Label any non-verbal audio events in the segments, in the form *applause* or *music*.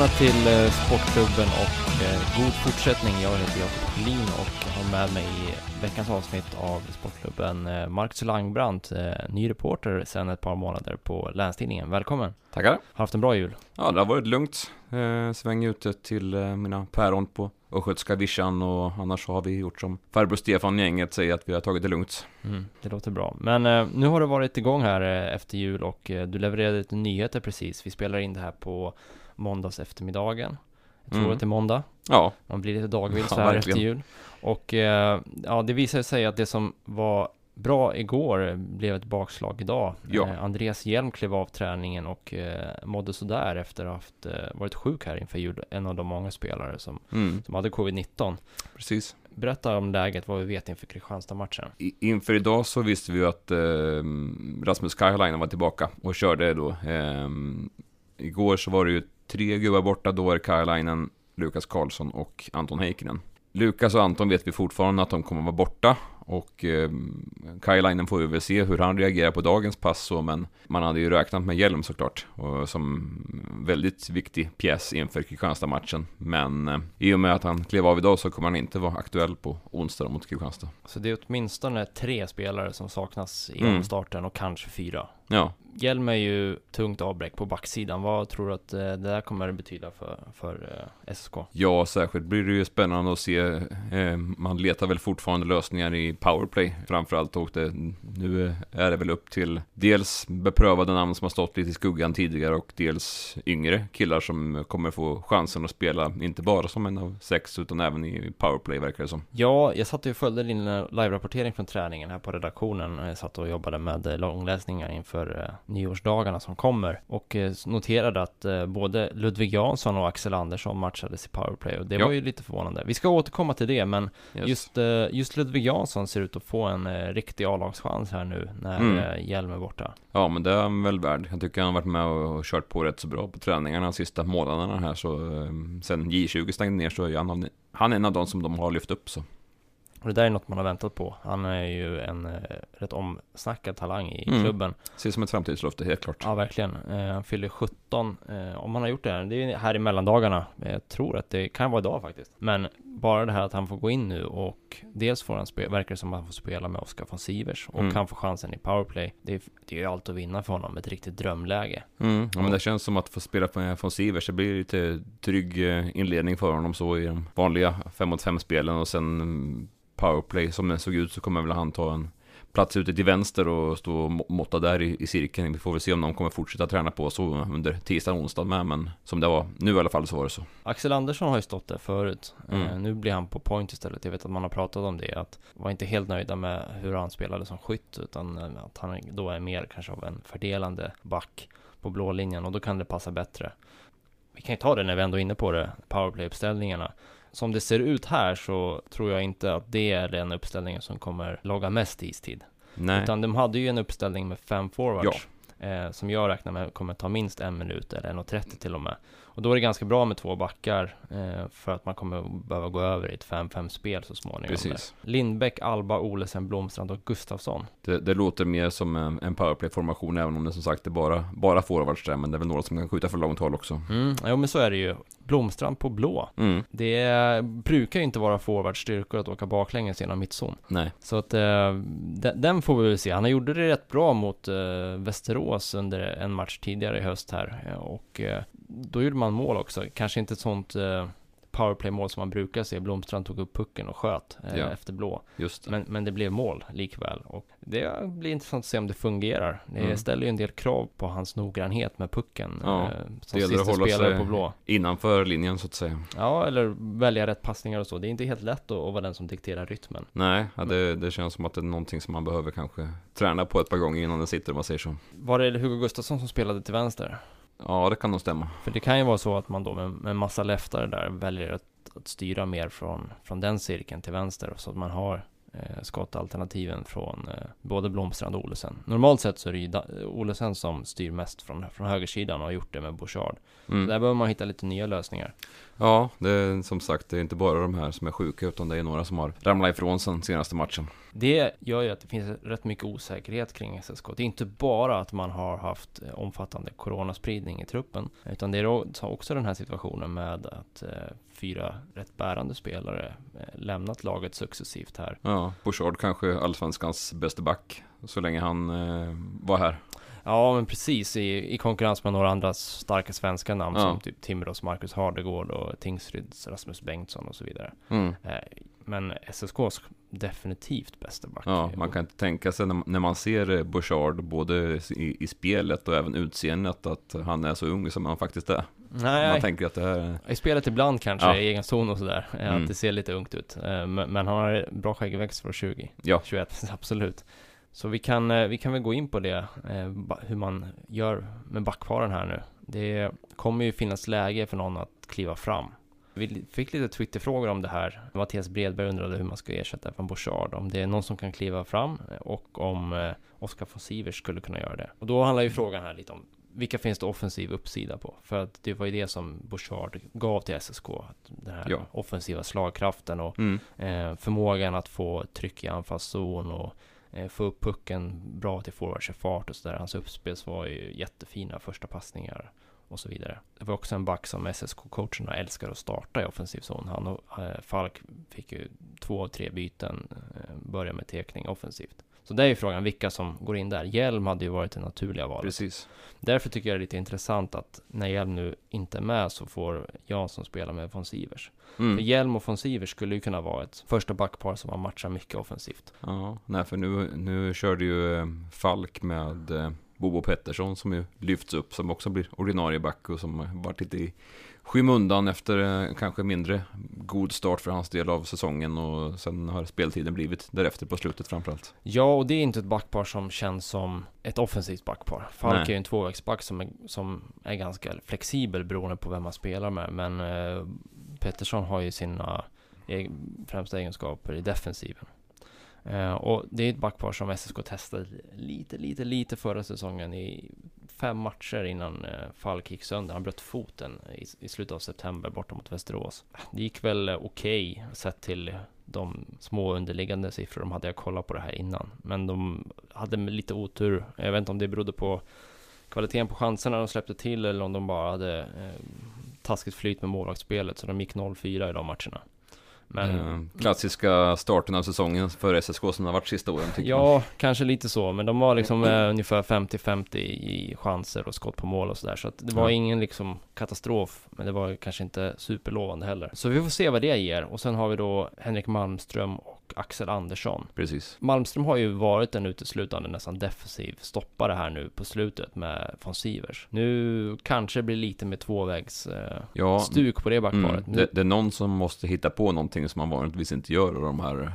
Välkomna till eh, Sportklubben och eh, god fortsättning. Jag heter Jakob Collin och har med mig i veckans avsnitt av Sportklubben eh, Marcus Langbrandt, eh, ny reporter sedan ett par månader på Länstidningen. Välkommen! Tackar! Har haft en bra jul? Ja, det har varit lugnt. Sväng ute till mina päron på östgötska vischan och annars har vi gjort som farbror Stefan gänget säger att vi har tagit det lugnt. Mm, det låter bra. Men eh, nu har du varit igång här eh, efter jul och eh, du levererade lite nyheter precis. Vi spelar in det här på måndags eftermiddagen. Jag tror Mm. att det är måndag. Ja, Man blir lite dagvill Ja, så här efter jul. Och eh, ja, det visade sig att det som var bra igår blev ett bakslag idag. Ja. Eh, Andreas Hjelm klev av träningen och eh, mådde sådär efter att ha haft, eh, varit sjuk här inför jul. En av de många spelare som, mm, som hade covid-19. precis. Berätta om läget, vad vi vet inför Kristianstad-matchen. Inför idag så visste vi ju att eh, Rasmus Kajalainen var tillbaka och körde då. Eh, igår så var det ju tre gubbar borta, då det Kajalainen, Lukas Karlsson och Anton Heikkinen. Lukas och Anton vet vi fortfarande att de kommer vara borta och eh, Kajalainen får vi väl se hur han reagerar på dagens pass så, men man hade ju räknat med hjälm såklart och som väldigt viktig pjäs inför Kristianstad-matchen. Men eh, i och med att han klev av idag så kommer han inte vara aktuell på onsdag mot Kristianstad. Så det är åtminstone tre spelare som saknas i Mm. omstarten och kanske fyra. Ja, Hjelm är ju tungt avbräck på backsidan. Vad tror du att eh, det där kommer betyda för, för eh, SSK? Ja, särskilt blir det ju spännande att se. Eh, man letar väl fortfarande lösningar i powerplay framförallt och det, nu är det väl upp till dels beprövade namn som har stått lite i skuggan tidigare och dels yngre killar som kommer få chansen att spela, inte bara som en av sex utan även i powerplay verkar det som. Ja, jag satt och följde din live-rapportering från träningen här på redaktionen. Jag satt och jobbade med långläsningar inför eh, nyårsdagarna som kommer och eh, noterade att eh, både Ludvig Jansson och Axel Andersson matchades i powerplay och det Ja. var ju lite förvånande. Vi ska återkomma till det, men Yes. just, just Ludvig Jansson ser ut att få en riktig A-lagschans här nu när Mm. Hjelm är borta. Ja, men det är han väl värd. Jag tycker han har varit med och kört på rätt så bra på träningarna de sista månaderna här. Så sen J20 stängde ner så är han, han är en av de som de har lyft upp så. Och det där är något man har väntat på. Han är ju en eh, rätt omsnackad talang i Mm. klubben. Ser som ett framtidslöfte, helt klart. Ja, verkligen. Eh, han fyller 17. Eh, om han har gjort det här, det är här i mellandagarna. Jag tror att det kan vara idag faktiskt. Men bara det här att han får gå in nu och dels får han spela, verkar det som att han får spela med Oskar von Sivers och Mm. han får chansen i powerplay. Det är, det är ju allt att vinna för honom, ett riktigt drömläge. Mm, ja, men det känns som att få spela med von Sivers, det blir lite trygg eh, inledning för honom så i de vanliga 5 mot 5 spelen och sen powerplay som den såg ut så kommer väl han ta en plats ute till vänster och stå och må- måtta där i, i cirkeln. Vi får väl se om de kommer fortsätta träna på så under tisdag och onsdag med, men som det var nu i alla fall så var det så. Axel Andersson har ju stått där förut. Mm. Eh, nu blir han på point istället. Jag vet att man har pratat om det. Att var inte helt nöjda med hur han spelade som skytt. Utan eh, att han då är mer kanske av en fördelande back på blå linjen. Och då kan det passa bättre. Vi kan ju ta det när vi ändå är inne på det. Powerplay-uppställningarna. Som det ser ut här så tror jag inte att det är den uppställningen som kommer logga mest istid. Nej, Utan de hade ju en uppställning med fem forwards. Eh, som jag räknar med kommer ta minst en minut eller 1.30 till och med. Och då är det ganska bra med två backar eh, för att man kommer behöva gå över i ett 5-5 spel så småningom. precis. Där. Lindbäck, Alba, Olesen, Blomstrand och Gustafsson. Det, det låter mer som en, powerplay-formation även om det som sagt är bara, bara forwards där, men det är väl några som kan skjuta för långt håll också. Mm, jo men så är det ju. Blomstrand på blå. Mm, Det brukar ju inte vara forwards styrkor att åka baklänges genom mittzon. nej. Så att eh, den, den får vi väl se. Han gjorde det rätt bra mot eh, Västerås under en match tidigare i höst här. Och eh, då gjorde man mål också. Kanske inte ett sånt eh, powerplay-mål som man brukar se. Blomstrand tog upp pucken och sköt eh, Ja. efter blå. Just det. Men, men det blev mål likväl. Och det blir intressant att se om det fungerar. Det Mm. ställer ju en del krav på hans noggrannhet med pucken. Ja, eh, som det gäller att hålla sig- på blå. Innanför linjen så att säga. Ja, eller välja rätt passningar och så. Det är inte helt lätt att, att vara den som dikterar rytmen. Nej, ja, det, det känns som att det är någonting som man behöver kanske träna på ett par gånger innan det sitter om man säger så. Var det Hugo Gustafsson som spelade till vänster? Ja, det kan nog stämma. För det kan ju vara så att man då med, med massa leftare där väljer att, att styra mer från, från den cirkeln till vänster så att man har eh, skottalternativen från eh, både Blomstrand och Olesen. Normalt sett så är det ju Olesen som styr mest från, från högersidan och har gjort det med Bouchard. Så Mm. där behöver man hitta lite nya lösningar. Ja, det är som sagt, det är inte bara de här som är sjuka utan det är några som har ramlat ifrån sen senaste matchen. Det gör ju att det finns rätt mycket osäkerhet kring SSK. Det är inte bara att man har haft eh, omfattande coronaspridning i truppen, utan det är också den här situationen med att eh, fyra rätt bärande spelare eh, lämnat laget successivt här. Ja, Bouchard kanske allsvenskans bästa back så länge han eh, var här. Ja, men precis i, i konkurrens med några andra starka svenska namn Ja. som typ Timrås Marcus Hardegård och Tingsryds Rasmus Bengtsson och så vidare. Mm. Eh, men SSKs definitivt bästa back. Ja, man kan inte tänka sig när, när man ser eh, Bouchard både i, i spelet och även utseendet att han är så ung som han faktiskt är. Nej, Man tänker att det här är... I spelet ibland kanske, Ja. i egen zon och sådär, eh, Mm. att det ser lite ungt ut. Eh, Men, men han har bra skäggväxt för 20, Ja, 21, *laughs* absolut. Så vi kan, vi kan väl gå in på det, hur man gör med backparen här nu. Det kommer ju finnas läge för någon att kliva fram. Vi fick lite Twitterfrågor om det här. Mattias Bredberg undrade hur man ska ersätta Evan Bouchard. Om det är någon som kan kliva fram eh, och om eh, Oskar von Sivers skulle kunna göra det. Och då handlar ju frågan här lite om vilka finns det offensiv uppsida på? För att det var ju det som Bouchard gav till SSK. att Den här Ja. offensiva slagkraften och mm. eh, förmågan att få tryck i anfallszon och eh, få upp pucken bra till forwards fart och sådär. Hans uppspels var ju jättefina första passningar och så vidare. Det var också en back som SSK-coacherna älskar att starta i offensiv zon. Han och eh, Falk fick ju två av tre byten, eh, börja med tekning offensivt. Så det är ju frågan vilka som går in där. Hjelm hade ju varit det naturliga valet. precis. Därför tycker jag det är lite intressant att när Hjelm nu inte är med så får Jansson spela med von Sivers. För Mm. Hjelm och von Sivers skulle ju kunna vara ett första backpar som man matchar mycket offensivt. Ja, nej för nu, nu körde ju eh, Falk med Bobo Pettersson som ju lyfts upp som också blir ordinarie back och som varit lite i skymundan efter eh, kanske mindre god start för hans del av säsongen och sen har speltiden blivit därefter på slutet framförallt. Ja, och det är inte ett backpar som känns som ett offensivt backpar. Falk Nej. är ju en tvåvägsback som är, som är ganska flexibel beroende på vem man spelar med. Men eh, Pettersson har ju sina eg- främsta egenskaper i defensiven. Eh, och det är ett backpar som SSK testade lite, lite, lite förra säsongen i fem matcher innan eh, Falk gick sönder. Han bröt foten i, i slutet av september borta mot Västerås. Det gick väl okej okej sett till de små underliggande siffror de hade. Jag kollat på det här innan. Men de hade lite otur. Jag vet inte om det berodde på kvaliteten på chanserna de släppte till eller om de bara hade eh, taskigt flyt med målvaktsspelet. Så de gick 0-4 i de matcherna. Men Eh, klassiska starten av säsongen för SSK som har varit sista åren tycker man. Ja, kanske lite så, men de var liksom eh, ungefär 50-50 i chanser och skott på mål och sådär. Så att det var Ja. ingen liksom katastrof, men det var kanske inte superlovande heller. Så vi får se vad det ger. Och sen har vi då Henrik Malmström och Axel Andersson. Precis. Malmström har ju varit en uteslutande nästan defensiv stoppare här nu på slutet med von Sivers. Nu kanske det blir lite med tvåvägs eh, Ja, stuk på det backparet. mm, det, det är någon som måste hitta på någonting som man vanligtvis inte gör av de här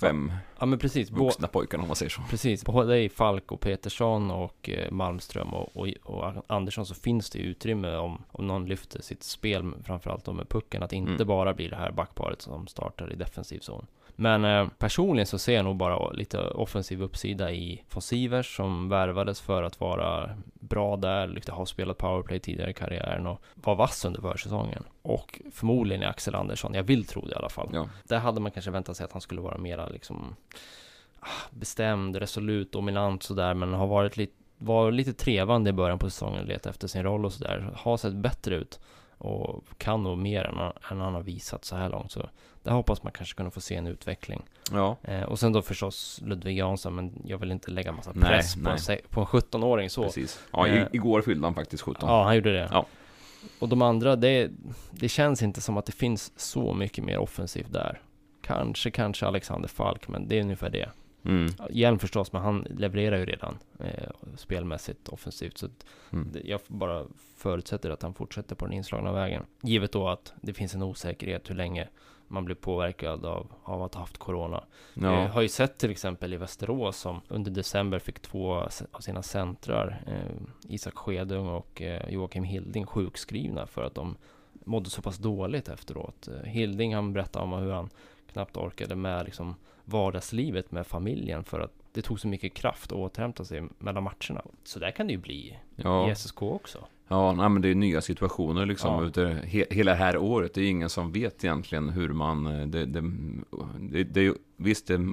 fem Ja men precis, vuxna pojkarna om man säger så. Precis, både i Falk och Petersson och eh, Malmström och, och, och Andersson så finns det utrymme om, om någon lyfter sitt spel, framförallt då med pucken, att inte Mm. bara blir det här backparet som startar i defensiv zon. Men eh, personligen så ser jag nog bara lite offensiv uppsida i von Sivers som värvades för att vara bra där, lite har spelat powerplay tidigare i karriären och var vass under försäsongen. Och förmodligen i Axel Andersson, jag vill tro det i alla fall. Ja, Där hade man kanske väntat sig att han skulle vara mera liksom ah, bestämd, resolut, dominant sådär, men har varit lite, var lite trevande i början på säsongen, letat efter sin roll och sådär. Har sett bättre ut och kan nog mer än, än han har visat så här långt. Så där hoppas man kanske kunna få se en utveckling. ja. Eh, och sen då förstås Ludvig Jansson, men jag vill inte lägga massa Nej, press på, nej. en, se- på en 17-åring så. precis. Ja, Eh, igår fyllde han faktiskt 17. Ja, han gjorde det. Ja. Och de andra, det, det känns inte som att det finns så mycket mer offensivt där. Kanske, kanske Alexander Falk, men det är ungefär det. Mm. Hjelm förstås, men han levererar ju redan eh, spelmässigt offensivt. Så Mm. jag bara förutsätter att han fortsätter på den inslagna vägen. Givet då att det finns en osäkerhet hur länge man blir påverkad av, av att ha haft corona. Ja. Jag har ju sett till exempel i Västerås som under december fick två av sina centrar, eh, Isak Skedung och eh, Joakim Hilding, sjukskrivna för att de mådde så pass dåligt efteråt. Eh, Hilding han berättade om hur han knappt orkade med liksom vardagslivet med familjen för att det tog så mycket kraft att återhämta sig mellan matcherna. Så där kan det ju bli ja. i SSK också. Ja, nej, men det är nya situationer liksom. Ja. He, hela det här året, det är ingen som vet egentligen hur man... eh, Det, det, det, det visst, det är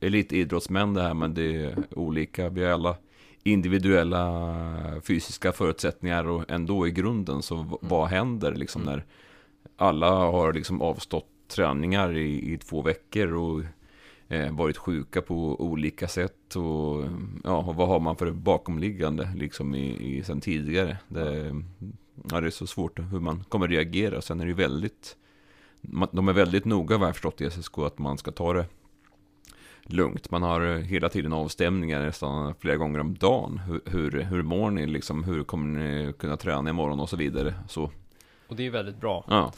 elitidrottsmän det här, men det är olika. Vi har alla individuella fysiska förutsättningar och ändå i grunden så v- vad händer liksom Mm. när alla har liksom avstått träningar i, i två veckor och varit sjuka på olika sätt och ja, och vad har man för bakomliggande liksom i, i sen tidigare. Det, ja, det är så svårt hur man kommer reagera. Sen är det ju väldigt, de är väldigt noga vad jag förstått i SSK att man ska ta det lugnt. Man har eh, hela tiden avstämningar nästan flera gånger om dagen. Hur, hur, hur mår ni liksom? Hur kommer ni kunna träna imorgon och så vidare. Så, Och det är väldigt bra. ja,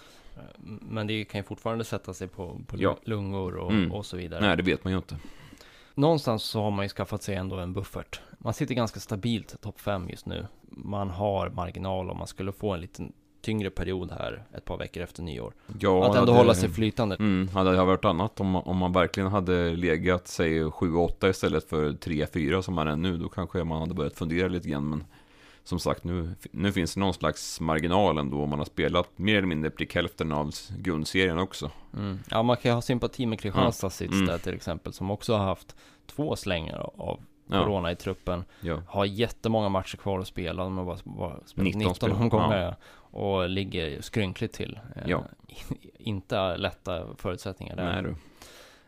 Men det kan ju fortfarande sätta sig på, på Ja. lungor och, Mm. och så vidare. nej det vet man ju inte. Någonstans så har man ju skaffat sig ändå en buffert. Man sitter ganska stabilt topp 5 just nu. Man har marginal om man skulle få en liten tyngre period här ett par veckor efter nyår. Ja, att ändå hade- hålla sig flytande. Mm, hade det varit annat om om man verkligen hade legat, säg 7-8 istället för 3-4 som man är nu, då kanske man hade börjat fundera lite grann. Men som sagt, nu, nu finns det någon slags marginal ändå. Man har spelat mer eller mindre prick hälften av grundserien också. Mm. Ja, man kan ju ha sympati med Kristianstads sits Mm. där till exempel, som också har haft två slängar av Ja, Corona i truppen. ja. Har jättemånga matcher kvar att spela, de har bara, bara spelat 19 19, spel, omgångar ja. och ligger skrynkligt till. Eh, Ja. *laughs* Inte lätta förutsättningar där. Nej du.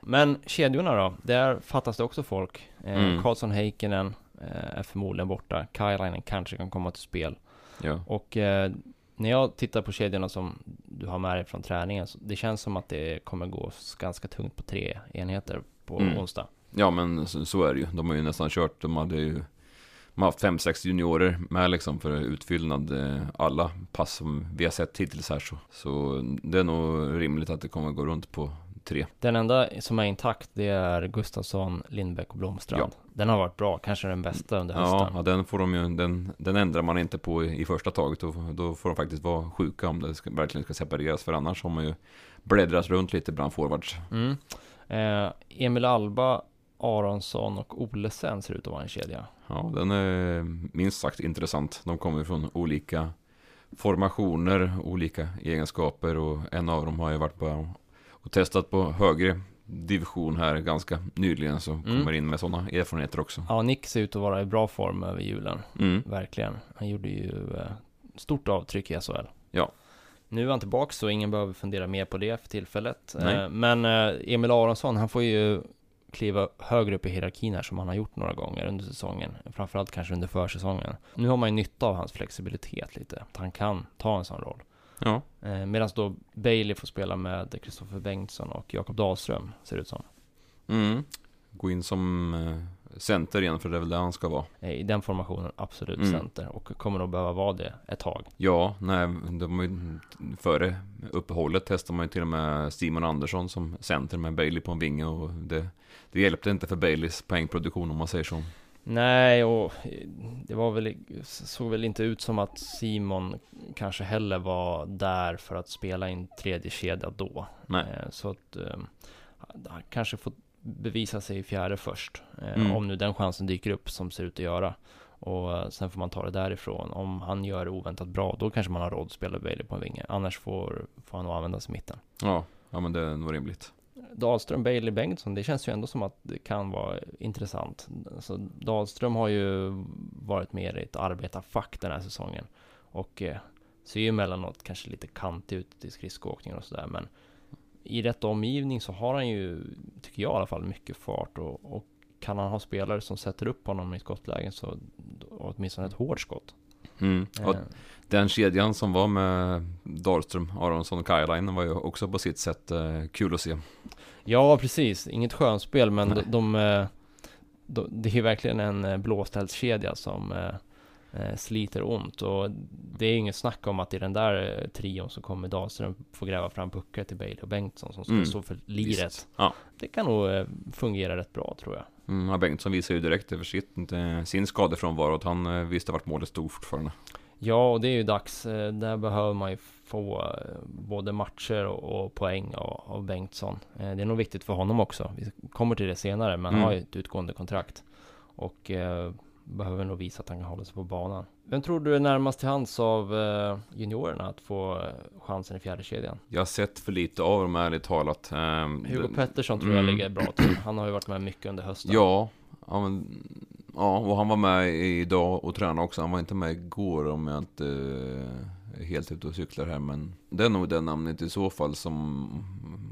Men kedjorna då? Där fattas det också folk. Eh, Mm. Karlsson Heikkinen är förmodligen borta. Kailainen kanske kan komma till spel. Ja. Och eh, när jag tittar på kedjorna som du har med dig från träningen, så det känns som att det kommer gå ganska tungt på tre enheter på Mm. onsdag. ja, men så, så är det ju. De har ju nästan kört, de hade ju de har haft fem, sex juniorer med liksom för utfyllnad eh, alla pass som vi har sett hittills här så. Så det är nog rimligt att det kommer gå runt på tre. Den enda som är intakt, det är Gustafsson, Lindbäck och Blomstrand. Den har varit bra, kanske den bästa under Ja, hösten. ja den, får de ju, den, den ändrar man inte på i, i första taget. Då, då får de faktiskt vara sjuka om det ska, verkligen ska separeras. För annars har man ju bläddrat runt lite bland forwards. Mm. Eh, Emil Alba, Aronsson och Olesen ser ut att vara en kedja. Ja, den är minst sagt intressant. De kommer från olika formationer, olika egenskaper och en av dem har ju varit på och testat på högre division här ganska nyligen så Mm. kommer in med sådana erfarenheter också. Ja, Nick ser ut att vara i bra form över julen. Mm. Verkligen. Han gjorde ju eh, stort avtryck i SHL. Ja. Nu är han tillbaka så ingen behöver fundera mer på det för tillfället. Eh, men eh, Emil Aronsson, han får ju kliva högre upp i hierarkin här som han har gjort några gånger under säsongen. Framförallt kanske under försäsongen. Nu har man ju nytta av hans flexibilitet lite. Att han kan ta en sån roll. Ja, Eh, Medan då Bailey får spela med Kristoffer Bengtsson och Jakob Dahlström, ser det ut som. mm. gå in som eh, center igen för det är väl det han ska vara. Eh, I den formationen, absolut Mm. center. Och kommer nog behöva vara det ett tag. Ja, nej, de, ju- före uppehållet testade man ju till och med Simon Andersson som center med Bailey på en vinge och det, det hjälpte inte för Baileys poängproduktion om man säger så. Nej, och eh, det var väl, såg väl inte ut som att Simon kanske heller var där för att spela i en tredje kedja då. Nej. Eh, Så att eh, han kanske får bevisa sig i fjärde först. Mm. Om nu den chansen dyker upp som ser ut att göra. Och sen får man ta det därifrån. Om han gör det oväntat bra, då kanske man har råd att spela Bailey på en vinge. Annars får, får han nog använda sig i mitten. Ja, ja men det är nog rimligt. Dahlström, Bailey, Bengtsson, det känns ju ändå som att det kan vara intressant. Alltså, Dahlström har ju varit mer i ett arbetarfack den här säsongen. Och eh, ser ju emellanåt kanske lite kantig ut i skridskoåkningen och sådär. Men i rätt omgivning så har han ju, tycker jag i alla fall, mycket fart. Och, och kan han ha spelare som sätter upp honom i skottlägen så åtminstone ett hårt skott. Mm. Och Eh, den kedjan som var med Dahlström, Aronsson och Kajalainen var ju också på sitt sätt eh, kul att se. Ja, precis. Inget skönspel, men de, de, eh, de, det är ju verkligen en blåställskedja som sliter ont. Och det är inget snack om att i den där eh, trion så kommer Dahlström få gräva fram puckar till Bailey och Bengtsson som ska Mm. stå för liret. Ja. Det kan nog eh, fungera rätt bra tror jag. Mm, ja, Bengtsson visar ju direkt över sitt, eh, sin skadefrånvaro att han eh, visste vart målet stod fortfarande. Ja, och det är ju dags. Eh, Där behöver man ju få eh, både matcher och, poäng av, Bengtsson. Eh, Det är nog viktigt för honom också. Vi kommer till det senare, men han Mm. har ju ett utgående kontrakt. Och eh, behöver nog visa att han kan hålla sig på banan. Vem tror du är närmast till hands av eh, juniorerna att få eh, chansen i fjärde kedjan? Jag har sett för lite av dem ärligt talat. Ehm, Hugo det- Pettersson tror jag Mm. ligger bra till. Han har ju varit med mycket under hösten. Ja, ja, men, ja, och han var med idag och tränade också. Han var inte med igår om jag inte eh, är helt ute och cyklar här. Men det är nog det namnet i så fall som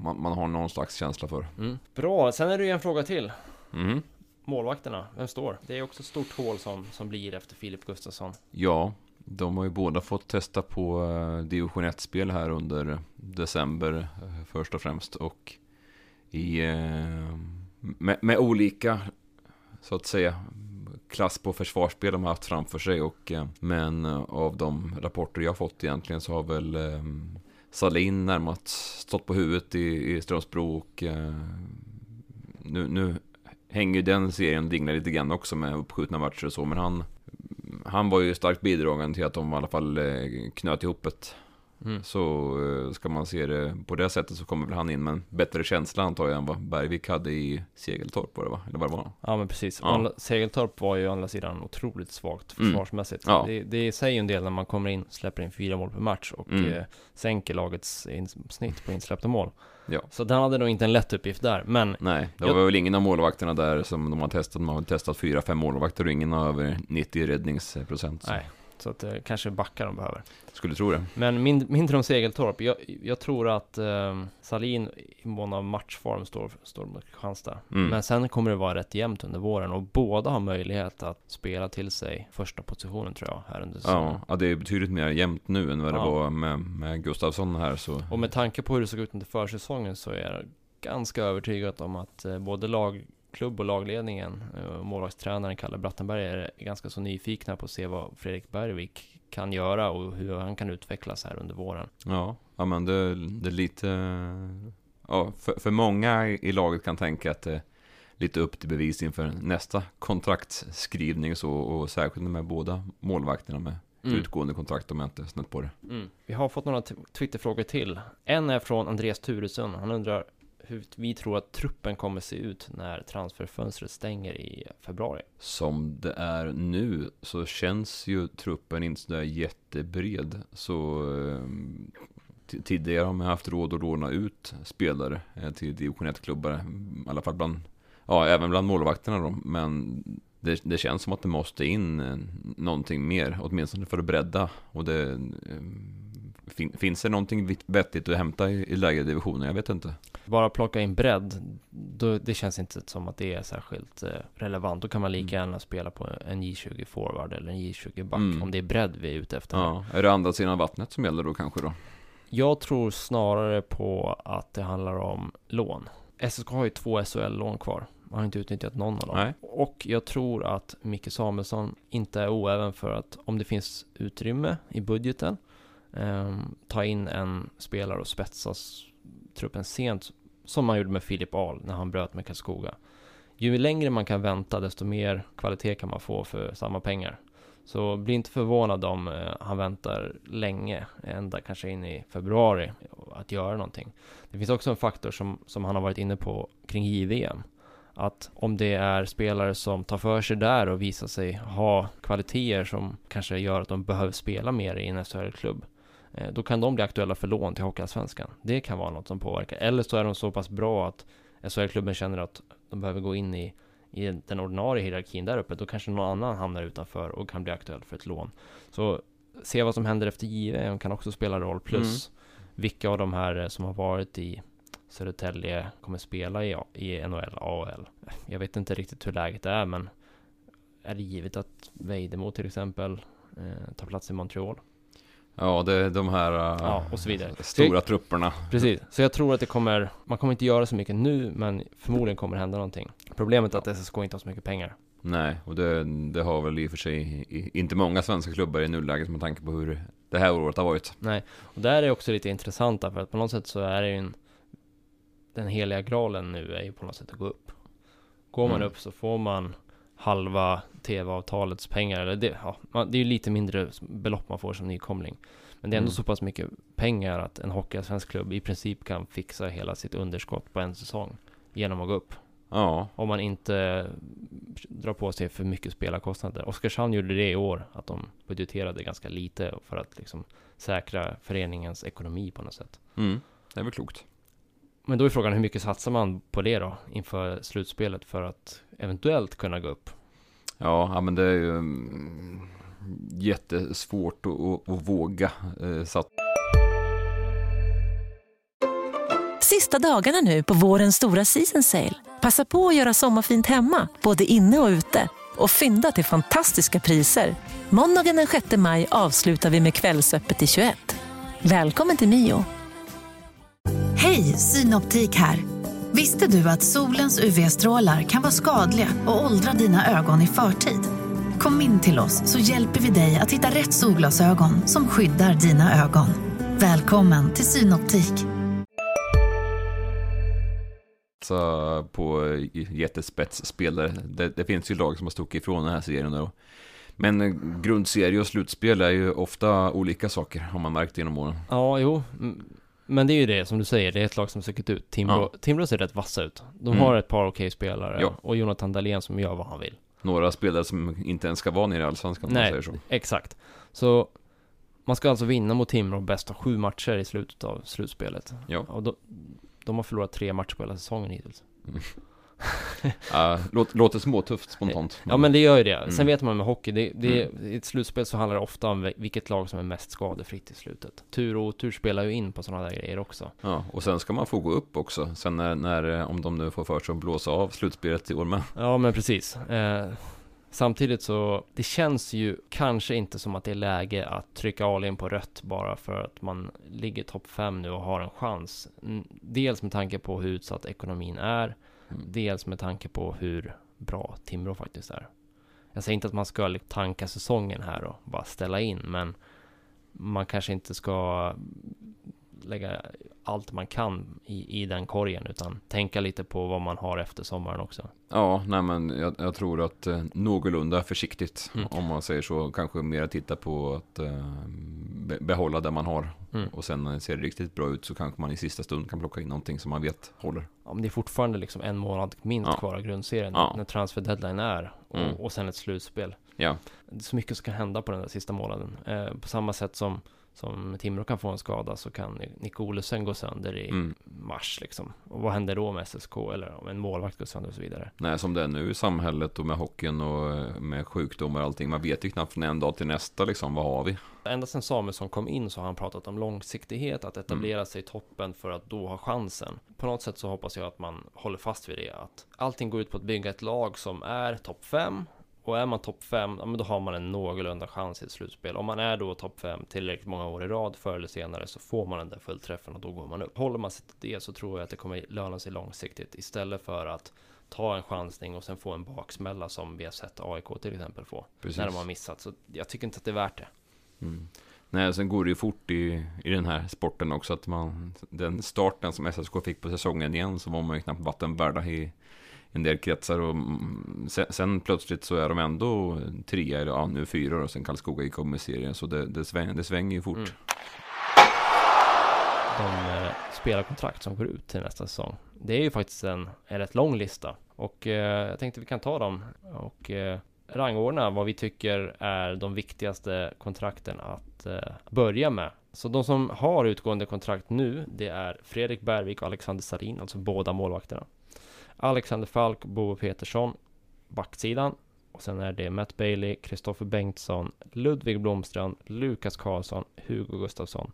man, man har någon slags känsla för. Mm. Bra, sen är det ju en fråga till. Mhm. Målvakterna, vem står? Det är också ett stort hål som, som blir efter Filip Gustafsson. Ja, de har ju båda fått testa på eh, division 1-spel här under december eh, först och främst. Och i, eh, med, med olika, så att säga, klass på försvarsspel de har haft framför sig. Och, men av de rapporter jag har fått egentligen så har väl Salin närmast stått på huvudet i, i Strömsbro och nu, nu hänger ju den serien dinglar lite grann också med uppskjutna matcher och så. Men han, han var ju starkt bidragande till att de i alla fall eh, knöt ihop ett. Mm. Så eh, ska man se det på det sättet så kommer väl han in med en bättre känsla antar jag än vad Bergvik hade i Segeltorp var det va? Eller vad det var? Ja men precis. Ja. Segeltorp var ju å andra sidan otroligt svagt Mm. försvarsmässigt. Ja. Det, det säger ju en del när man kommer in, släpper in fyra mål per match och Mm. eh, sänker lagets snitt på insläppta mål. Ja. Så den hade nog inte en lätt uppgift där, men Nej, det Jag- var väl ingen av målvakterna där som de har testat. De har väl testat fyra, fem målvakter och ingen har över 90 räddningsprocent. Så nej. Så att eh, kanske backar de behöver. Skulle tro det. Men mind, mindre om Segeltorp. Jag, jag tror att eh, Salin i mån av matchform står, står mot Kristianstad. Mm. Men sen kommer det vara rätt jämnt under våren och båda har möjlighet att spela till sig första positionen tror jag här under säsongen. Ja, det är betydligt mer jämnt nu än vad det Ja. var med, med Gustafsson här så. Och med tanke på hur det såg ut under försäsongen så är jag ganska övertygad om att eh, både lagklubb och lagledningen eh, och målvaktstränaren Kalle Brattenberg är ganska så nyfikna på att se vad Fredrik Bergvik kan göra och hur han kan utvecklas här under våren. Ja, ja men det, det är lite... Ja, för, för många i laget kan tänka att det är lite upp till bevis inför nästa kontraktsskrivning så, och särskilt med båda målvakterna med utgående kontrakt om jag inte snett på det. Mm. Vi har fått några Twitterfrågor till. En är från Andreas Turesson. Han undrar hur vi tror att truppen kommer se ut när transferfönstret stänger i februari. Som det är nu så känns ju truppen inte sådär jättebred. Så eh, tidigare har man haft råd att låna ut spelare eh, till division 1-klubbar. I alla fall bland, ja även bland målvakterna då. Men det, det känns som att det måste in eh, någonting mer, åtminstone för att bredda. Och det, fin, finns det någonting vettigt att hämta i, i lägre divisioner? Jag vet inte. Bara plocka in bredd, då, det känns inte som att det är särskilt eh, relevant. Då kan man lika Mm. gärna spela på en J20 forward eller en J20 back Mm. om det är bredd vi är ute efter. Ja, är det andra sidan vattnet som gäller då kanske då? Jag tror snarare på att det handlar om lån. SSK har ju två SHL-lån kvar. Man har inte utnyttjat någon av dem. Nej. Och jag tror att Micke Samuelsson inte är oäven för att om det finns utrymme i budgeten ehm, ta in en spelare och spetsa truppen sent som man gjorde med Filip Ahl när han bröt med Karlskoga. Ju längre man kan vänta desto mer kvalitet kan man få för samma pengar. Så bli inte förvånad om eh, han väntar länge, ända kanske in i februari, att göra någonting. Det finns också en faktor som, som han har varit inne på kring JVM. Att om det är spelare som tar för sig där och visar sig ha kvaliteter som kanske gör att de behöver spela mer i en SHL-klubb eh, Då kan de bli aktuella för lån till Hockeyallsvenskan. Det kan vara något som påverkar. Eller så är de så pass bra att SHL-klubben känner att de behöver gå in i, i den ordinarie hierarkin där uppe. Då kanske någon annan hamnar utanför och kan bli aktuell för ett lån. Så se vad som händer efter JVM kan också spela roll. Plus vilka av de här eh, som har varit i Södertälje kommer spela i, i NHL, AHL. Jag vet inte riktigt hur läget är men är det givet att Vejdemo till exempel eh, ta plats i Montreal. Ja, det är de här uh, Ja, och så vidare. stora trupperna. Precis, så jag tror att det kommer, man kommer inte göra så mycket nu, men förmodligen kommer det hända någonting. Problemet är att SSK inte har så mycket pengar. Nej, och det, det har väl i och för sig inte många svenska klubbar i nuläget med tanke på hur det här året har varit. Nej, och där är också lite intressant för att på något sätt så är det ju en Den heliga graalen nu är ju på något sätt att gå upp Går man Mm. upp så får man halva tv-avtalets pengar eller det, ja, det är ju lite mindre belopp man får som nykomling Men det är ändå Mm. så pass mycket pengar att en hockeyallsvensk klubb i princip kan fixa hela sitt underskott på en säsong Genom att gå upp Ja, Om man inte drar på sig för mycket spelarkostnader. Oskarshamn gjorde det i år, att de budgeterade ganska lite för att liksom säkra föreningens ekonomi på något sätt. mm, det är väl klokt. Men då är frågan hur mycket satsar man på det då inför slutspelet för att eventuellt kunna gå upp? Ja, ja men det är ju mm, jättesvårt att, att, att våga eh, satsa. Sista dagarna nu på vårens stora season sale. Passa på att göra sommarfint hemma, både inne och ute. Och fynda till fantastiska priser. Måndagen den 6 maj avslutar vi med Kvällsöppet i 21. Välkommen till Mio. Hej, Synoptik här. Visste du att solens UV-strålar kan vara skadliga och åldra dina ögon i förtid? Kom in till oss så hjälper vi dig att hitta rätt solglasögon som skyddar dina ögon. Välkommen till Synoptik. Så på eh, jättespetsspelare. Det, det finns ju lag som har stuckit ifrån den här serien då. Men eh, grundserie och slutspel är ju ofta olika saker, har man märkt genom åren. Ja, jo. Mm, Men det är ju det som du säger, det är ett lag som stuckit ut. Timrå, Ja. Timrå ser rätt vassa ut. De Mm. har ett par okej spelare Ja. och Jonathan Dahlén som gör vad han vill. Några spelare som inte ens ska vara nere i Allsvenskan om man säger så. Exakt. Så man ska alltså vinna mot Timrå bäst av sju matcher i slutet av slutspelet. Ja. Och då, de har förlorat tre matcher på hela säsongen hittills. Ja, *laughs* låt, låter småtufft spontant. Ja men det gör ju det. Sen Mm. vet man med hockey, det, det, i ett slutspel så handlar det ofta om vi- vilket lag som är mest skadefritt i slutet. Tur och otur spelar ju in på sådana där grejer också. Ja, och sen ska man få gå upp också. Sen när, när om de nu får för sig att blåsa av slutspelet i år med. Ja men precis. Eh, samtidigt så, det känns ju kanske inte som att det är läge att trycka all in på rött bara för att man ligger topp 5 nu och har en chans. Mm, Dels med tanke på hur utsatt ekonomin är, Mm. dels med tanke på hur bra Timrå faktiskt är. Jag säger inte att man ska liksom tanka säsongen här och bara ställa in, men man kanske inte ska lägga allt man kan i, i den korgen, utan tänka lite på vad man har efter sommaren också. Ja, nej men jag, jag tror att eh, någorlunda försiktigt, Mm. om man säger så, kanske mer titta på att eh, behålla det man har. Mm. Och sen när det ser riktigt bra ut så kanske man i sista stund kan plocka in någonting som man vet håller. Ja, men det är fortfarande liksom en månad minst Ja. kvar av grundserien Ja. när transfer deadline är och, Mm. och sen ett slutspel. Ja, Det är så mycket som kan hända på den där sista månaden. Eh, på samma sätt som, som Timrå kan få en skada så kan Nick Olesen gå sönder i mm. mars liksom. Och vad händer då med SSK eller om en målvakt går sönder och så vidare. Nej, som det är nu i samhället och med hockeyn och eh, med sjukdomar och allting. Man vet ju knappt från en dag till nästa liksom, vad har vi? Ända sedan Samuelsson kom in så har han pratat om långsiktighet, att etablera Mm. sig i toppen för att då ha chansen. På något sätt så hoppas jag att man håller fast vid det, att allting går ut på att bygga ett lag som är topp 5. Och är man topp 5, ja men då har man en någorlunda chans i ett slutspel. Om man är då topp 5 tillräckligt många år i rad, förr eller senare, så får man den där fullträffen och då går man upp. Håller man sig till det så tror jag att det kommer löna sig långsiktigt, istället för att ta en chansning och sen få en baksmälla som vi har sett AIK till exempel få. Precis. När de har missat. Så jag tycker inte att det är värt det. Mm. Nej, sen går det ju fort i, i den här sporten också att man, den starten som SSK fick på säsongen igen så var man ju knappt vattenvärda i en del kretsar och sen, sen plötsligt så är de ändå trea eller ja, nu fyra och sen Karlskoga gick om i serien så det, det, sväng, det svänger ju fort. Mm. de eh, spelarkontrakt som går ut till nästa säsong. Det är ju faktiskt en, en rätt lång lista och eh, jag tänkte vi kan ta dem och eh, rangordna vad vi tycker är de viktigaste kontrakten att eh, börja med. Så de som har utgående kontrakt nu, det är Fredrik Bergvik och Alexander Sarin, alltså båda målvakterna. Alexander Falk, Bo Petersson, backsidan. Och sen är det Matt Bailey, Kristoffer Bengtsson, Ludvig Blomstrand, Lukas Karlsson, Hugo Gustafsson,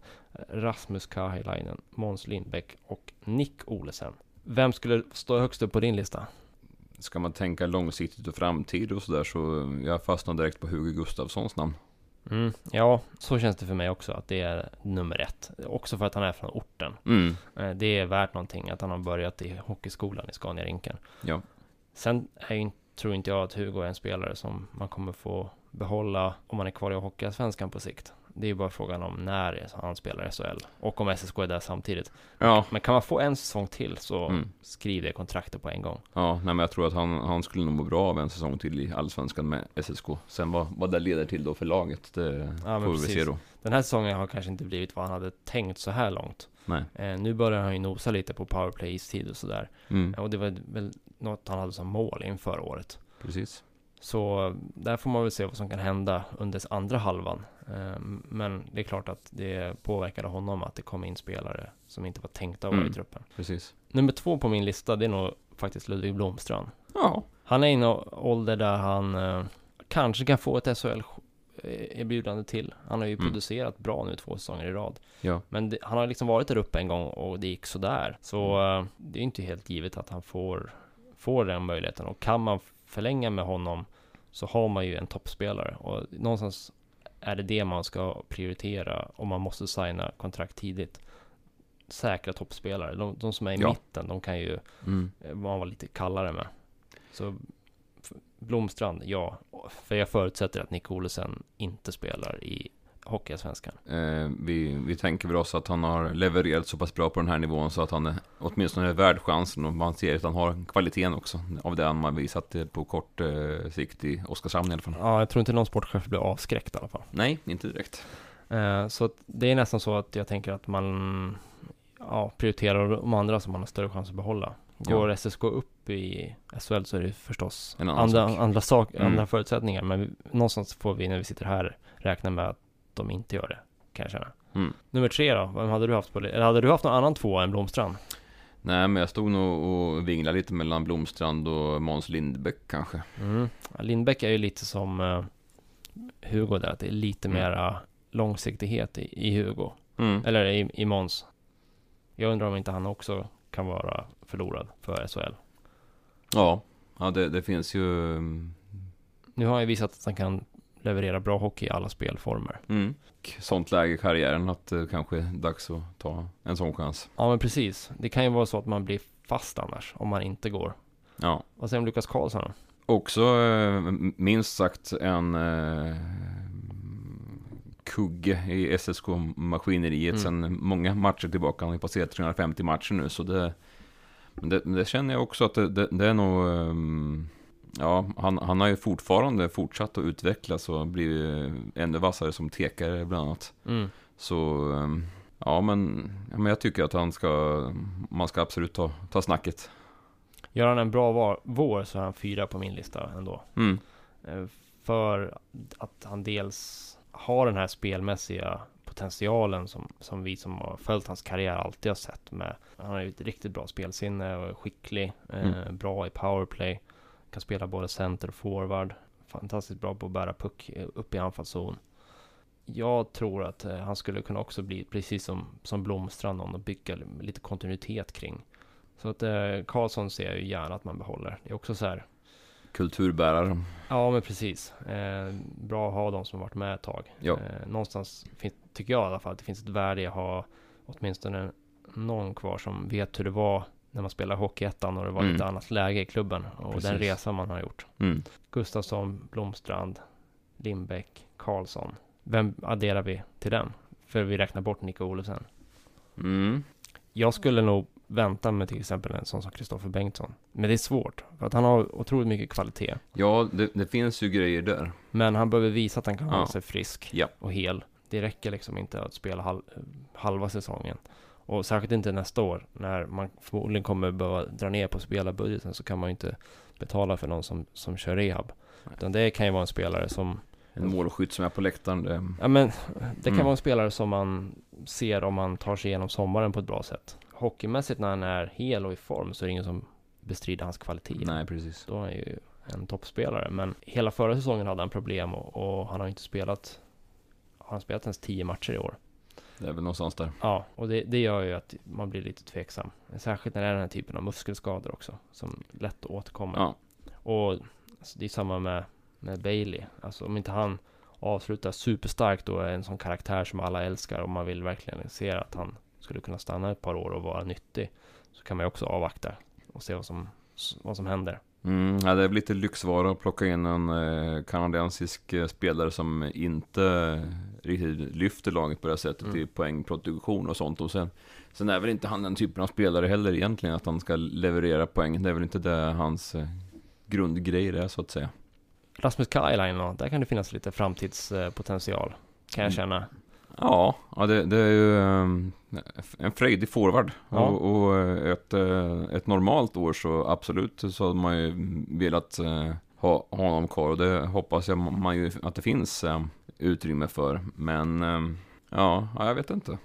Rasmus Kahilainen, Måns Lindbäck och Nick Olesen. Vem skulle stå högst upp på din lista? Ska man tänka långsiktigt och framtid och sådär så jag fastnar direkt på Hugo Gustafssons namn. Mm, ja, så känns det för mig också att det är nummer ett. Också för att han är från orten. Mm. Eh, Det är värt någonting att han har börjat i hockeyskolan i Scaniarinken. Ja. Sen är tror inte jag att Hugo är en spelare som man kommer få behålla om man är kvar i Hockeyallsvenskan på sikt. Det är ju bara frågan om när han spelar i SHL och om SSK är där samtidigt. Ja, Men kan man få en säsong till så Mm. skriv det kontraktet på en gång. ja nej, men jag tror att han, han skulle nog må bra av en säsong till i Allsvenskan med SSK. Sen vad, vad det leder till då för laget, det men får vi precis. se då. Den här säsongen har kanske inte blivit vad han hade tänkt så här långt. Eh, nu börjar han ju nosa lite på powerplay istid och sådär. Mm, Och det var väl något han hade som mål inför året. precis. Så där får man väl se vad som kan hända under andra halvan. Eh, Men det är klart att det påverkade honom att det kom in spelare som inte var tänkta att vara Mm. i truppen. Precis. Nummer två på min lista, det är nog faktiskt Ludvig Blomstrand. Ja. Han är i en ålder där han eh, kanske kan få ett SHL-erbjudande till. Han har ju Mm. producerat bra nu två säsonger i rad. Ja. Men det, han har liksom varit där uppe en gång och det gick sådär. Så Mm. eh, det är inte helt givet att han får, får den möjligheten. Och kan man förlänga med honom så har man ju en toppspelare. Och någonstans är det det man ska prioritera om man måste signa kontrakt tidigt. Säkra toppspelare. De, de som är i Ja. mitten, de kan ju Mm. eh, man var lite kallare med. Så Blomstrand, ja. För jag förutsätter att Nick Olesen inte spelar i Hockeyallsvenskan. Eh, vi, vi tänker väl oss att han har levererat så pass bra på den här nivån så att han är, åtminstone är värd chansen och man ser att han har kvaliteten också av det han har visat på kort eh, sikt i Oskarshamn i alla fall. Ja, jag tror inte någon sportchef blir avskräckt i alla fall. Nej, inte direkt. Eh, så det är nästan så att jag tänker att man ja, prioriterar de andra som man har större chans att behålla. Går SSK upp i SHL så är det förstås andra, sak. andra, sak, Mm. andra förutsättningar. Men vi, någonstans får vi när vi sitter här räkna med att de inte gör det, kan jag känna. Mm. Nummer tre då, vem hade du haft på Eller hade du haft någon annan två än Blomstrand? Nej, men jag stod nog och vinglade lite mellan Blomstrand och Måns Lindbäck kanske. Mm. Lindbäck är ju lite som eh, Hugo där, att det är lite Mm. mera långsiktighet i, i Hugo. Mm. Eller i, i Måns. Jag undrar om inte han också kan vara förlorad för SHL. Ja, ja det, det finns ju... mm, Nu har han ju visat att han kan leverera bra hockey i alla spelformer. Mm. Sånt läge i karriären att det kanske är dags att ta en sån chans. Ja men precis. Det kan ju vara så att man blir fast annars, om man inte går. Ja. Vad säger du om Lukas Karlsson då? Också eh, minst sagt en eh, kugge i SSK-maskineriet Mm. sen många matcher tillbaka. Han har passerat 350 matcher nu så det, det, det känner jag också att det, det, det är nog ehm, Ja, han, han har ju fortfarande fortsatt att utvecklas och blivit ännu vassare som tekare bland annat. Mm. Så ehm, ja men, ja, men jag tycker att han ska, man ska absolut ta, ta snacket. Gör han en bra var, vår så är han fyra på min lista ändå. Mm. Eh, För att han dels har den här spelmässiga potentialen som, som vi som har följt hans karriär alltid har sett med. Han har ju ett riktigt bra spelsinne och är skicklig, eh, Mm. bra i powerplay, kan spela både center och forward. Fantastiskt bra på att bära puck eh, upp i anfallszon. Jag tror att eh, han skulle kunna också bli, precis som, som Blomstrand, någon att bygga lite kontinuitet kring. Så att eh, Karlsson ser jag ju gärna att man behåller. Det är också så här, Kulturbärare. Ja, men precis. Eh, bra att ha de som varit med ett tag. Ja. Eh, någonstans fin- tycker jag i alla fall att det finns ett värde i att ha åtminstone någon kvar som vet hur det var när man spelade Hockeyettan och det var Mm. lite annat läge i klubben och Precis. den resan man har gjort. Mm. Gustafsson, Blomstrand, Lindbäck, Karlsson. Vem adderar vi till den? För vi räknar bort Nico Olofsson. Mm. Jag skulle nog vänta med till exempel en sån som Kristoffer Bengtsson. Men det är svårt, för att han har otroligt mycket kvalitet. Ja, det, det finns ju grejer där. Men han behöver visa att han kan Ja. hålla sig frisk Ja. och hel. Det räcker liksom inte att spela hal halva säsongen. Och särskilt inte nästa år, när man förmodligen kommer behöva dra ner på spelarbudgeten så kan man ju inte betala för någon som, som kör rehab. Nej. Utan det kan ju vara en spelare som, En målskytt som är på läktaren. Det, ja men det kan Mm. vara en spelare som man ser om man tar sig igenom sommaren på ett bra sätt. Hockeymässigt när han är hel och i form så är det ingen som bestrider hans kvalitet. nej, precis. Då är han ju en toppspelare. Men hela förra säsongen hade han problem och, och han har inte spelat Har han spelat ens 10 matcher i år? Det är väl någonstans där. Ja, och det, det gör ju att man blir lite tveksam. Särskilt när det är den här typen av muskelskador också, som lätt återkommer. Ja. Och alltså, det är samma med, med Bailey. Alltså om inte han avslutar superstarkt då är en sån karaktär som alla älskar och man vill verkligen se att han skulle kunna stanna ett par år och vara nyttig. Så kan man ju också avvakta och se vad som, vad som händer. Mm, ja, det är lite lyxvara att plocka in en eh, kanadensisk eh, spelare som inte riktigt lyfter laget på det här sättet Mm. i poängproduktion och sånt. Och sen, sen är väl inte han den typen av spelare heller egentligen, att han ska leverera poäng. Det är väl inte det hans eh, grundgrej är så att säga. Rasmus Kajlainen då, där kan det finnas lite framtidspotential. Kan jag Mm. känna. Ja, ja det, det är ju ehm, en frejdig forward. Ja. Och, och eh, ett, eh, ett normalt år så absolut så hade man ju velat eh, ha honom kvar. Och det hoppas jag man ju att det finns eh, utrymme för. Men ehm, ja, ja, jag vet inte.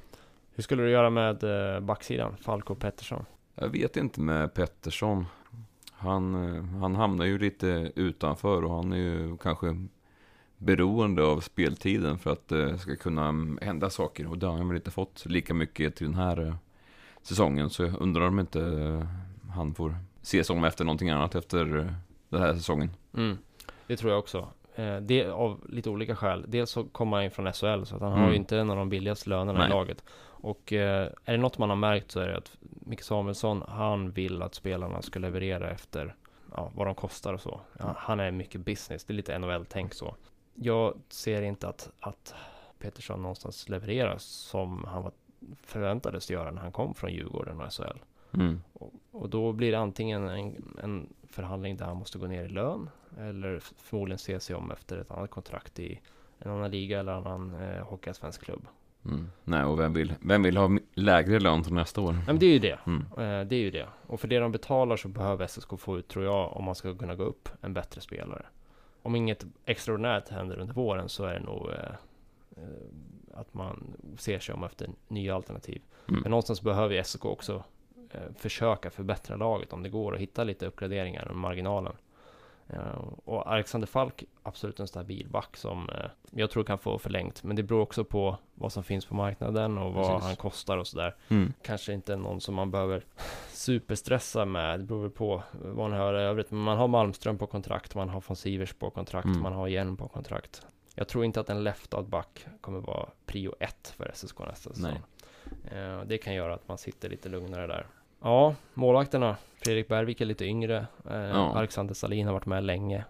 Hur skulle du göra med backsidan? Falco Pettersson? Jag vet inte med Pettersson. Han, han hamnar ju lite utanför och han är ju kanske beroende av speltiden för att det ska kunna mm, hända saker. Och det har han väl inte fått lika mycket till den här eh, säsongen. Så jag undrar om inte eh, han får se sig om efter någonting annat efter eh, den här säsongen. Mm, det tror jag också. Eh, det av lite olika skäl. Dels så kommer han ju från SHL så att han har Mm. ju inte en av de billigaste lönerna Nej. i laget. Och eh, är det något man har märkt så är det att Micke Samuelsson, han vill att spelarna ska leverera efter ja, vad de kostar och så. Ja, han är mycket business, det är lite NHL-tänk så. Jag ser inte att, att Petersson någonstans levererar som han var, förväntades göra när han kom från Djurgården och SHL. Mm. Och, och då blir det antingen en, en förhandling där han måste gå ner i lön eller förmodligen se sig om efter ett annat kontrakt i en annan liga eller annan eh, hockeyallsvensk klubb. Mm. Nej, och vem vill, vem vill ha lägre lön till nästa år? Men det är ju det. Mm. Eh, det är ju det. Och för det de betalar så behöver SSK få ut, tror jag, om man ska kunna gå upp, en bättre spelare. Om inget extraordinärt händer under våren så är det nog eh, eh, att man ser sig om efter nya alternativ. Mm. Men någonstans behöver ju SK också eh, försöka förbättra laget om det går och hitta lite uppgraderingar i marginalen. Eh, och Alexander Falk, absolut en stabil back som eh, jag tror kan få förlängt. Men det beror också på vad som finns på marknaden och vad Precis. han kostar och sådär. Mm. Kanske inte någon som man behöver superstressa med. Det beror väl på vad man hör i övrigt. Men man har Malmström på kontrakt, man har von Sivers på kontrakt, Mm. man har Hjelm på kontrakt. Jag tror inte att en left-out back kommer vara prio ett för SSK nästa säsong. Eh, det kan göra att man sitter lite lugnare där. Ja, målvakterna. Fredrik Bergvik är lite yngre. Eh, Ja. Alexander Salin har varit med länge.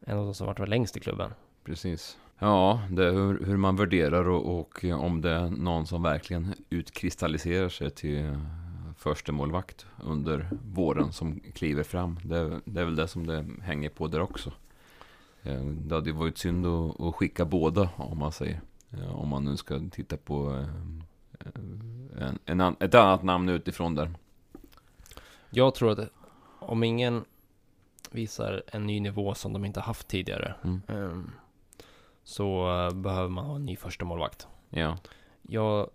En av de som varit med längst i klubben. Precis. Ja, det är hur, hur man värderar och, och om det är någon som verkligen utkristalliserar sig till första målvakt under våren som kliver fram. Det, är- det är väl det som det hänger på där också. Eh, Det hade ju varit synd att, att skicka båda om man säger. Eh, Om man nu ska titta på eh, en, en, ett annat namn utifrån där. Jag tror att om ingen visar en ny nivå som de inte haft tidigare Mm. ehm, så eh, behöver man ha en ny första målvakt. Ja. Jag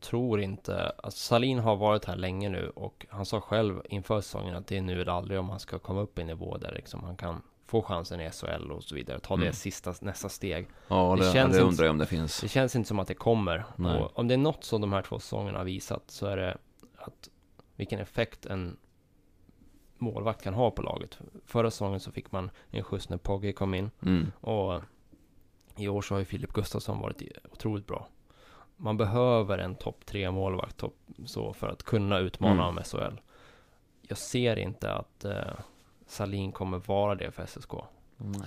tror inte, alltså Salin har varit här länge nu och han sa själv inför säsongen att det är nu eller aldrig om han ska komma upp i en nivå där liksom han kan få chansen i SHL och så vidare. Ta det Mm. sista, nästa steg. Ja, Det det, känns det undrar jag om det finns. Det känns inte som att det kommer. Om det är något som de här två säsongerna har visat så är det att vilken effekt en målvakt kan ha på laget. Förra säsongen så fick man en skjuts när Pogge kom in Mm. och i år så har ju Filip Gustafsson varit otroligt bra. Man behöver en topp tre målvakt topp, så för att kunna utmana Mm. om SHL. Jag ser inte att eh, Salin kommer vara det för SSK.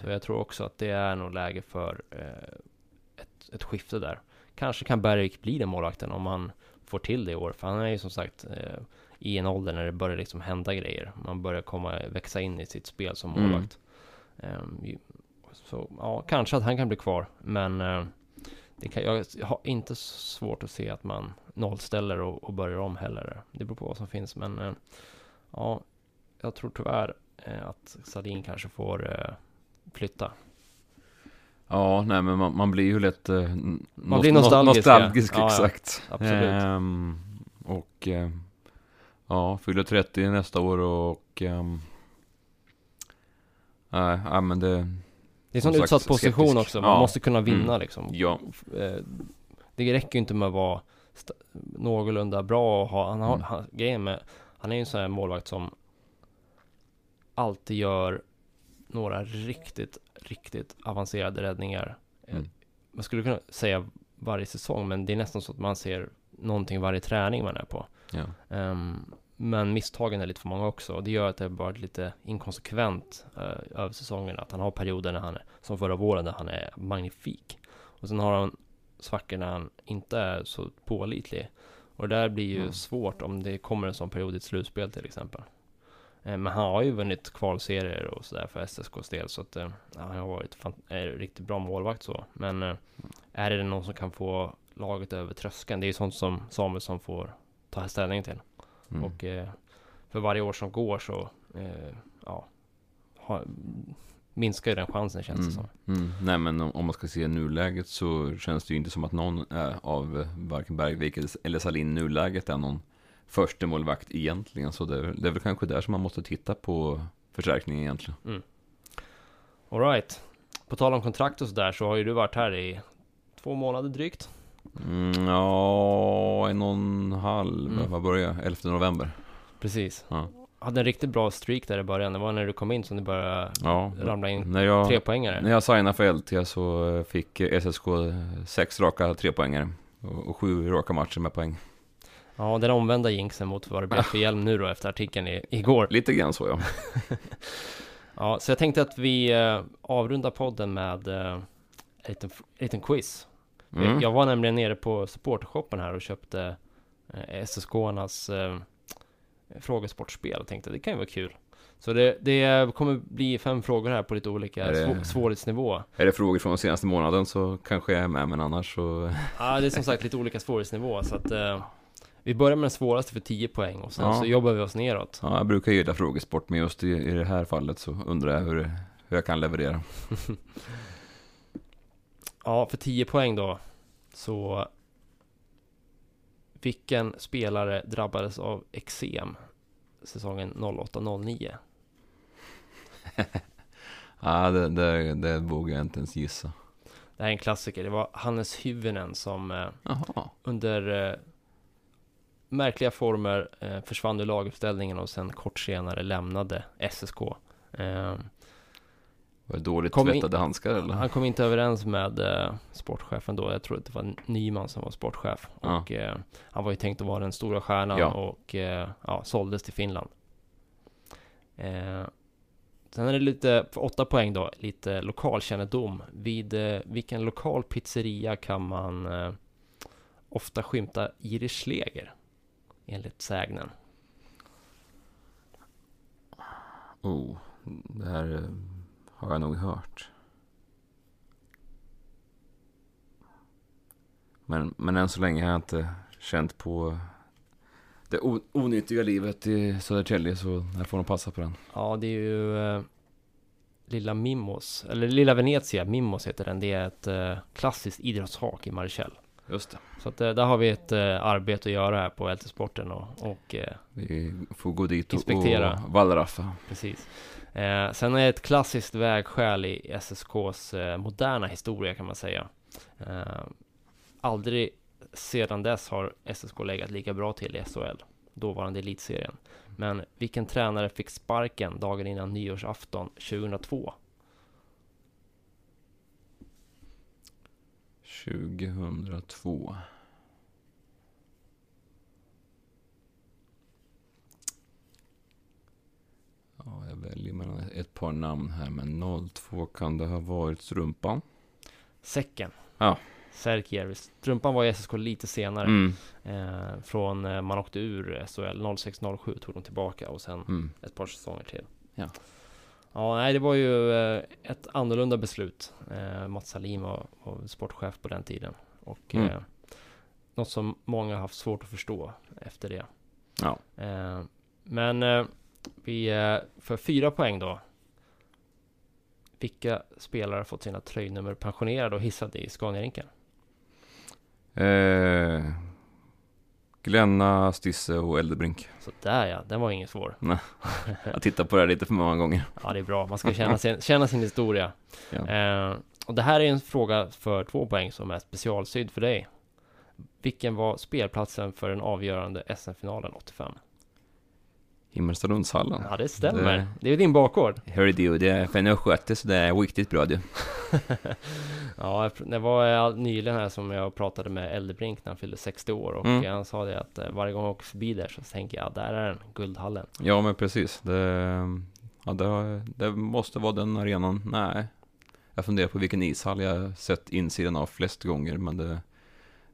Så jag tror också att det är nog läge för eh, ett, ett skifte där. Kanske kan Bergvik bli den målvakten om han får till det i år. För han är ju som sagt eh, i en ålder när det börjar liksom hända grejer. Man börjar komma, växa in i sitt spel som Mm. målvakt. Ju- så ja, kanske att han kan bli kvar. Men eh, det kan, jag har inte svårt att se att man nollställer och, och börjar om heller. Det beror på vad som finns. Men eh, ja, jag tror tyvärr eh, att Salin kanske får flytta. Ja, nej men man, man blir ju lätt Man blir nos- nostalgisk, nostalgisk ja. Ja, ja. exakt. Absolut. Ehm, och ja, fyller 30 nästa år och ehm, nej, ja, men det, Det är en sån utsatt position skeptisk. också. Man Ja. måste kunna vinna Mm. liksom. ja, Eh, Det räcker ju inte med att vara någorlunda bra och ha, han har, Mm. han, grejen med, han är ju en sån här målvakt som alltid gör några riktigt riktigt avancerade räddningar. Eh, Mm. Man skulle kunna säga varje säsong, men det är nästan så att man ser någonting varje träning man är på. Ja. Ehm, men misstagen är lite för många också. och Det gör att det bara är lite inkonsekvent uh, över säsongen. Att han har perioder när han är, som förra våren, där han är magnifik. Och sen har han svackor när han inte är så pålitlig. Och det där blir ju Mm. svårt om det kommer en sån period i ett slutspel till exempel. Eh, Men han har ju vunnit kvalserier och sådär för SSKs del. Så att eh, han har varit är riktigt bra målvakt så. Men eh, är det någon som kan få laget över tröskeln? Det är ju sånt som Samuelsson får ta ställning till. Mm. Och eh, för varje år som går så eh, ja, ha, minskar ju den chansen känns det som. Mm. Mm. Nej men om, om man ska se nuläget så känns det ju inte som att någon är av eh, varken Bergvik eller- Salin nuläget är någon första målvakt egentligen. Så det det är väl kanske där som man måste titta på förstärkningen egentligen. Alright. På tal om kontrakt och sådär så har ju du varit här i två månader drygt. Mm, ja, en och en halv, Mm. vad börjar jag? 11 november. Precis. Ja. Hade en riktigt bra streak där i början. Det var när du kom in som det började Ja, ramla in när jag, tre poängare. när jag signade för LT så fick SSK sex raka trepoängare och, och sju raka matcher med poäng. Ja, den omvända jinxen mot vad det blev för hjälm nu då efter artikeln i, igår. Lite grann så ja. *laughs* Ja, så jag tänkte att vi eh, avrundar podden med eh, en liten, en liten quiz. Mm. Jag var nämligen nere på supportershoppen här och köpte eh, SSK-arnas eh, frågesportspel och tänkte det kan ju vara kul. Så det, det kommer bli fem frågor här på lite olika det- svå- svårighetsnivå. Är det frågor från senaste månaden så kanske jag är med, men annars så... *laughs* Ja, det är som sagt lite olika svårighetsnivå så att eh, vi börjar med den svåraste för 10 poäng och sen Ja. så jobbar vi oss neråt. Ja, jag brukar gilla frågesport, men just i, i det här fallet så undrar jag hur, hur jag kan leverera. *laughs* Ja, för 10 poäng då så vilken spelare drabbades av eksem säsongen 08-09? *laughs* Ja, det, det, det vågar jag inte ens gissa. Det här är en klassiker. Det var Hannes Hyvönen som eh, under eh, märkliga former eh, försvann ur laguppställningen och sen kort senare lämnade SSK. Var det dåligt Kom in- tvättade handskar eller? han kom inte överens med eh, sportchefen då. Jag tror att det var Nyman som var sportchef. Ja. Och eh, han var ju tänkt att vara den stora stjärnan Ja. och eh, ja, såldes till Finland. Eh, sen är det lite, för åtta poäng då, lite lokalkännedom. Vid eh, vilken lokal pizzeria kan man eh, ofta skymta Irish Schläger? Enligt sägnen. Oh, det här eh, har jag nog hört. Men, men än så länge har jag inte känt på det onyttiga livet i Södertälje, så jag får nog passa på den. Ja, det är ju eh, Lilla Mimos, eller Lilla Venezia, Mimos heter den. Det är ett eh, klassiskt idrottshak i Marichal. Just det. Så att, eh, där har vi ett eh, arbete att göra här på LT-sporten och, och eh, Vi får gå dit och, och wallraffa. precis. Eh, sen är det ett klassiskt vägskäl i SSKs eh, moderna historia kan man säga. Eh, aldrig sedan dess har SSK legat lika bra till i SHL, dåvarande elitserien. Men vilken tränare fick sparken dagen innan nyårsafton 2002? 2002. Ja, jag väljer mellan ett par namn här, men 02 kan det ha varit Strumpan. Säcken. Ja. Särkijärvi. Strumpan var i SSK lite senare. Mm. Eh, från eh, man åkte ur SHL 06-07 tog de tillbaka och sen Mm. ett par säsonger till. Ja. Ja, nej, det var ju eh, ett annorlunda beslut. Eh, Mats Sahlin var, var sportchef på den tiden. Och Mm. eh, något som många har haft svårt att förstå efter det. Ja. Men vi, eh, för fyra poäng då. Vilka spelare har fått sina tröjnummer pensionerade och hissade i Scaniarinken? Eh, Glenna, Stisse och Eldebrink. Så där ja, den var ingen svår. *laughs* Jag tittar på det här lite för många gånger. Ja, det är bra. Man ska känna sin, *laughs* känna sin historia. Ja. Eh, och det här är en fråga för två poäng som är specialsydd för dig. Vilken var spelplatsen för den avgörande SM-finalen 85? Himmelstalundshallen. Ja, det stämmer. Det, det är ju din bakgård. Hörru du, det är för nu skötte så det är riktigt bra du. *laughs* ja, det var nyligen här som jag pratade med Eldebrink när han fyllde 60 år och mm. han sa det att eh, varje gång jag åker förbi där så tänker jag, där är den, Guldhallen. Ja, men precis. Det, ja, det, det måste vara den arenan. Nej, jag funderar på vilken ishall jag sett insidan av flest gånger, men det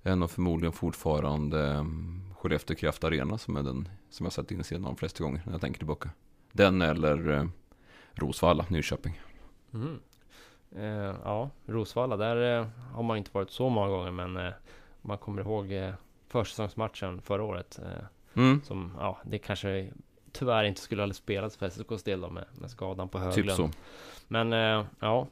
är nog förmodligen fortfarande um, Skellefteå Kraft Arena som är den som jag sett insidan av flest gånger när jag tänker tillbaka. Den eller uh, Rosvalla, Nyköping. Mm. Eh, ja, Rosvalla, där eh, har man inte varit så många gånger, men eh, man kommer ihåg eh, försäsongsmatchen förra året. Eh, mm. Som, ja, det kanske tyvärr inte skulle ha spelats för SSKs del då med, med skadan på Höglund. Typ så. Men eh, ja,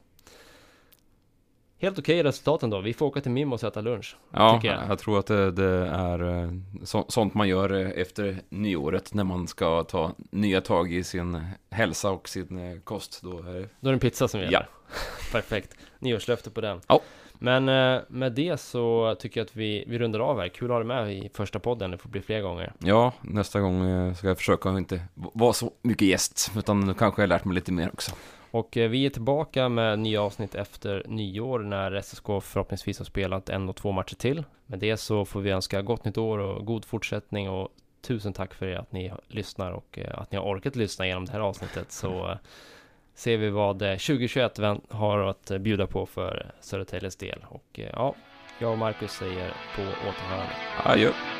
Helt okej okay resultat ändå. Vi får åka till Mim och äta lunch. Ja, jag. jag. tror att det, det är eh, så, sånt man gör eh, efter nyåret när man ska ta nya tag i sin hälsa och sin eh, kost. Då är det, då är det en pizza som gäller. Ja. *laughs* Perfekt. Nyårslöfte på den. Ja. Men med det så tycker jag att vi, vi rundar av här. Kul att ha dig med i första podden. Det får bli fler gånger. Ja, nästa gång ska jag försöka inte vara så mycket gäst. Utan nu kanske jag lärt mig lite mer också. Och eh, vi är tillbaka med nya avsnitt efter nyår när SSK förhoppningsvis har spelat en och två matcher till. Med det så får vi önska gott nytt år och god fortsättning och tusen tack för att ni lyssnar och eh, att ni har orkat lyssna genom det här avsnittet så eh, ser vi vad 2021 har att bjuda på för Södertäljes del. Och ja, jag och Marcus säger på återhörande. Adjö.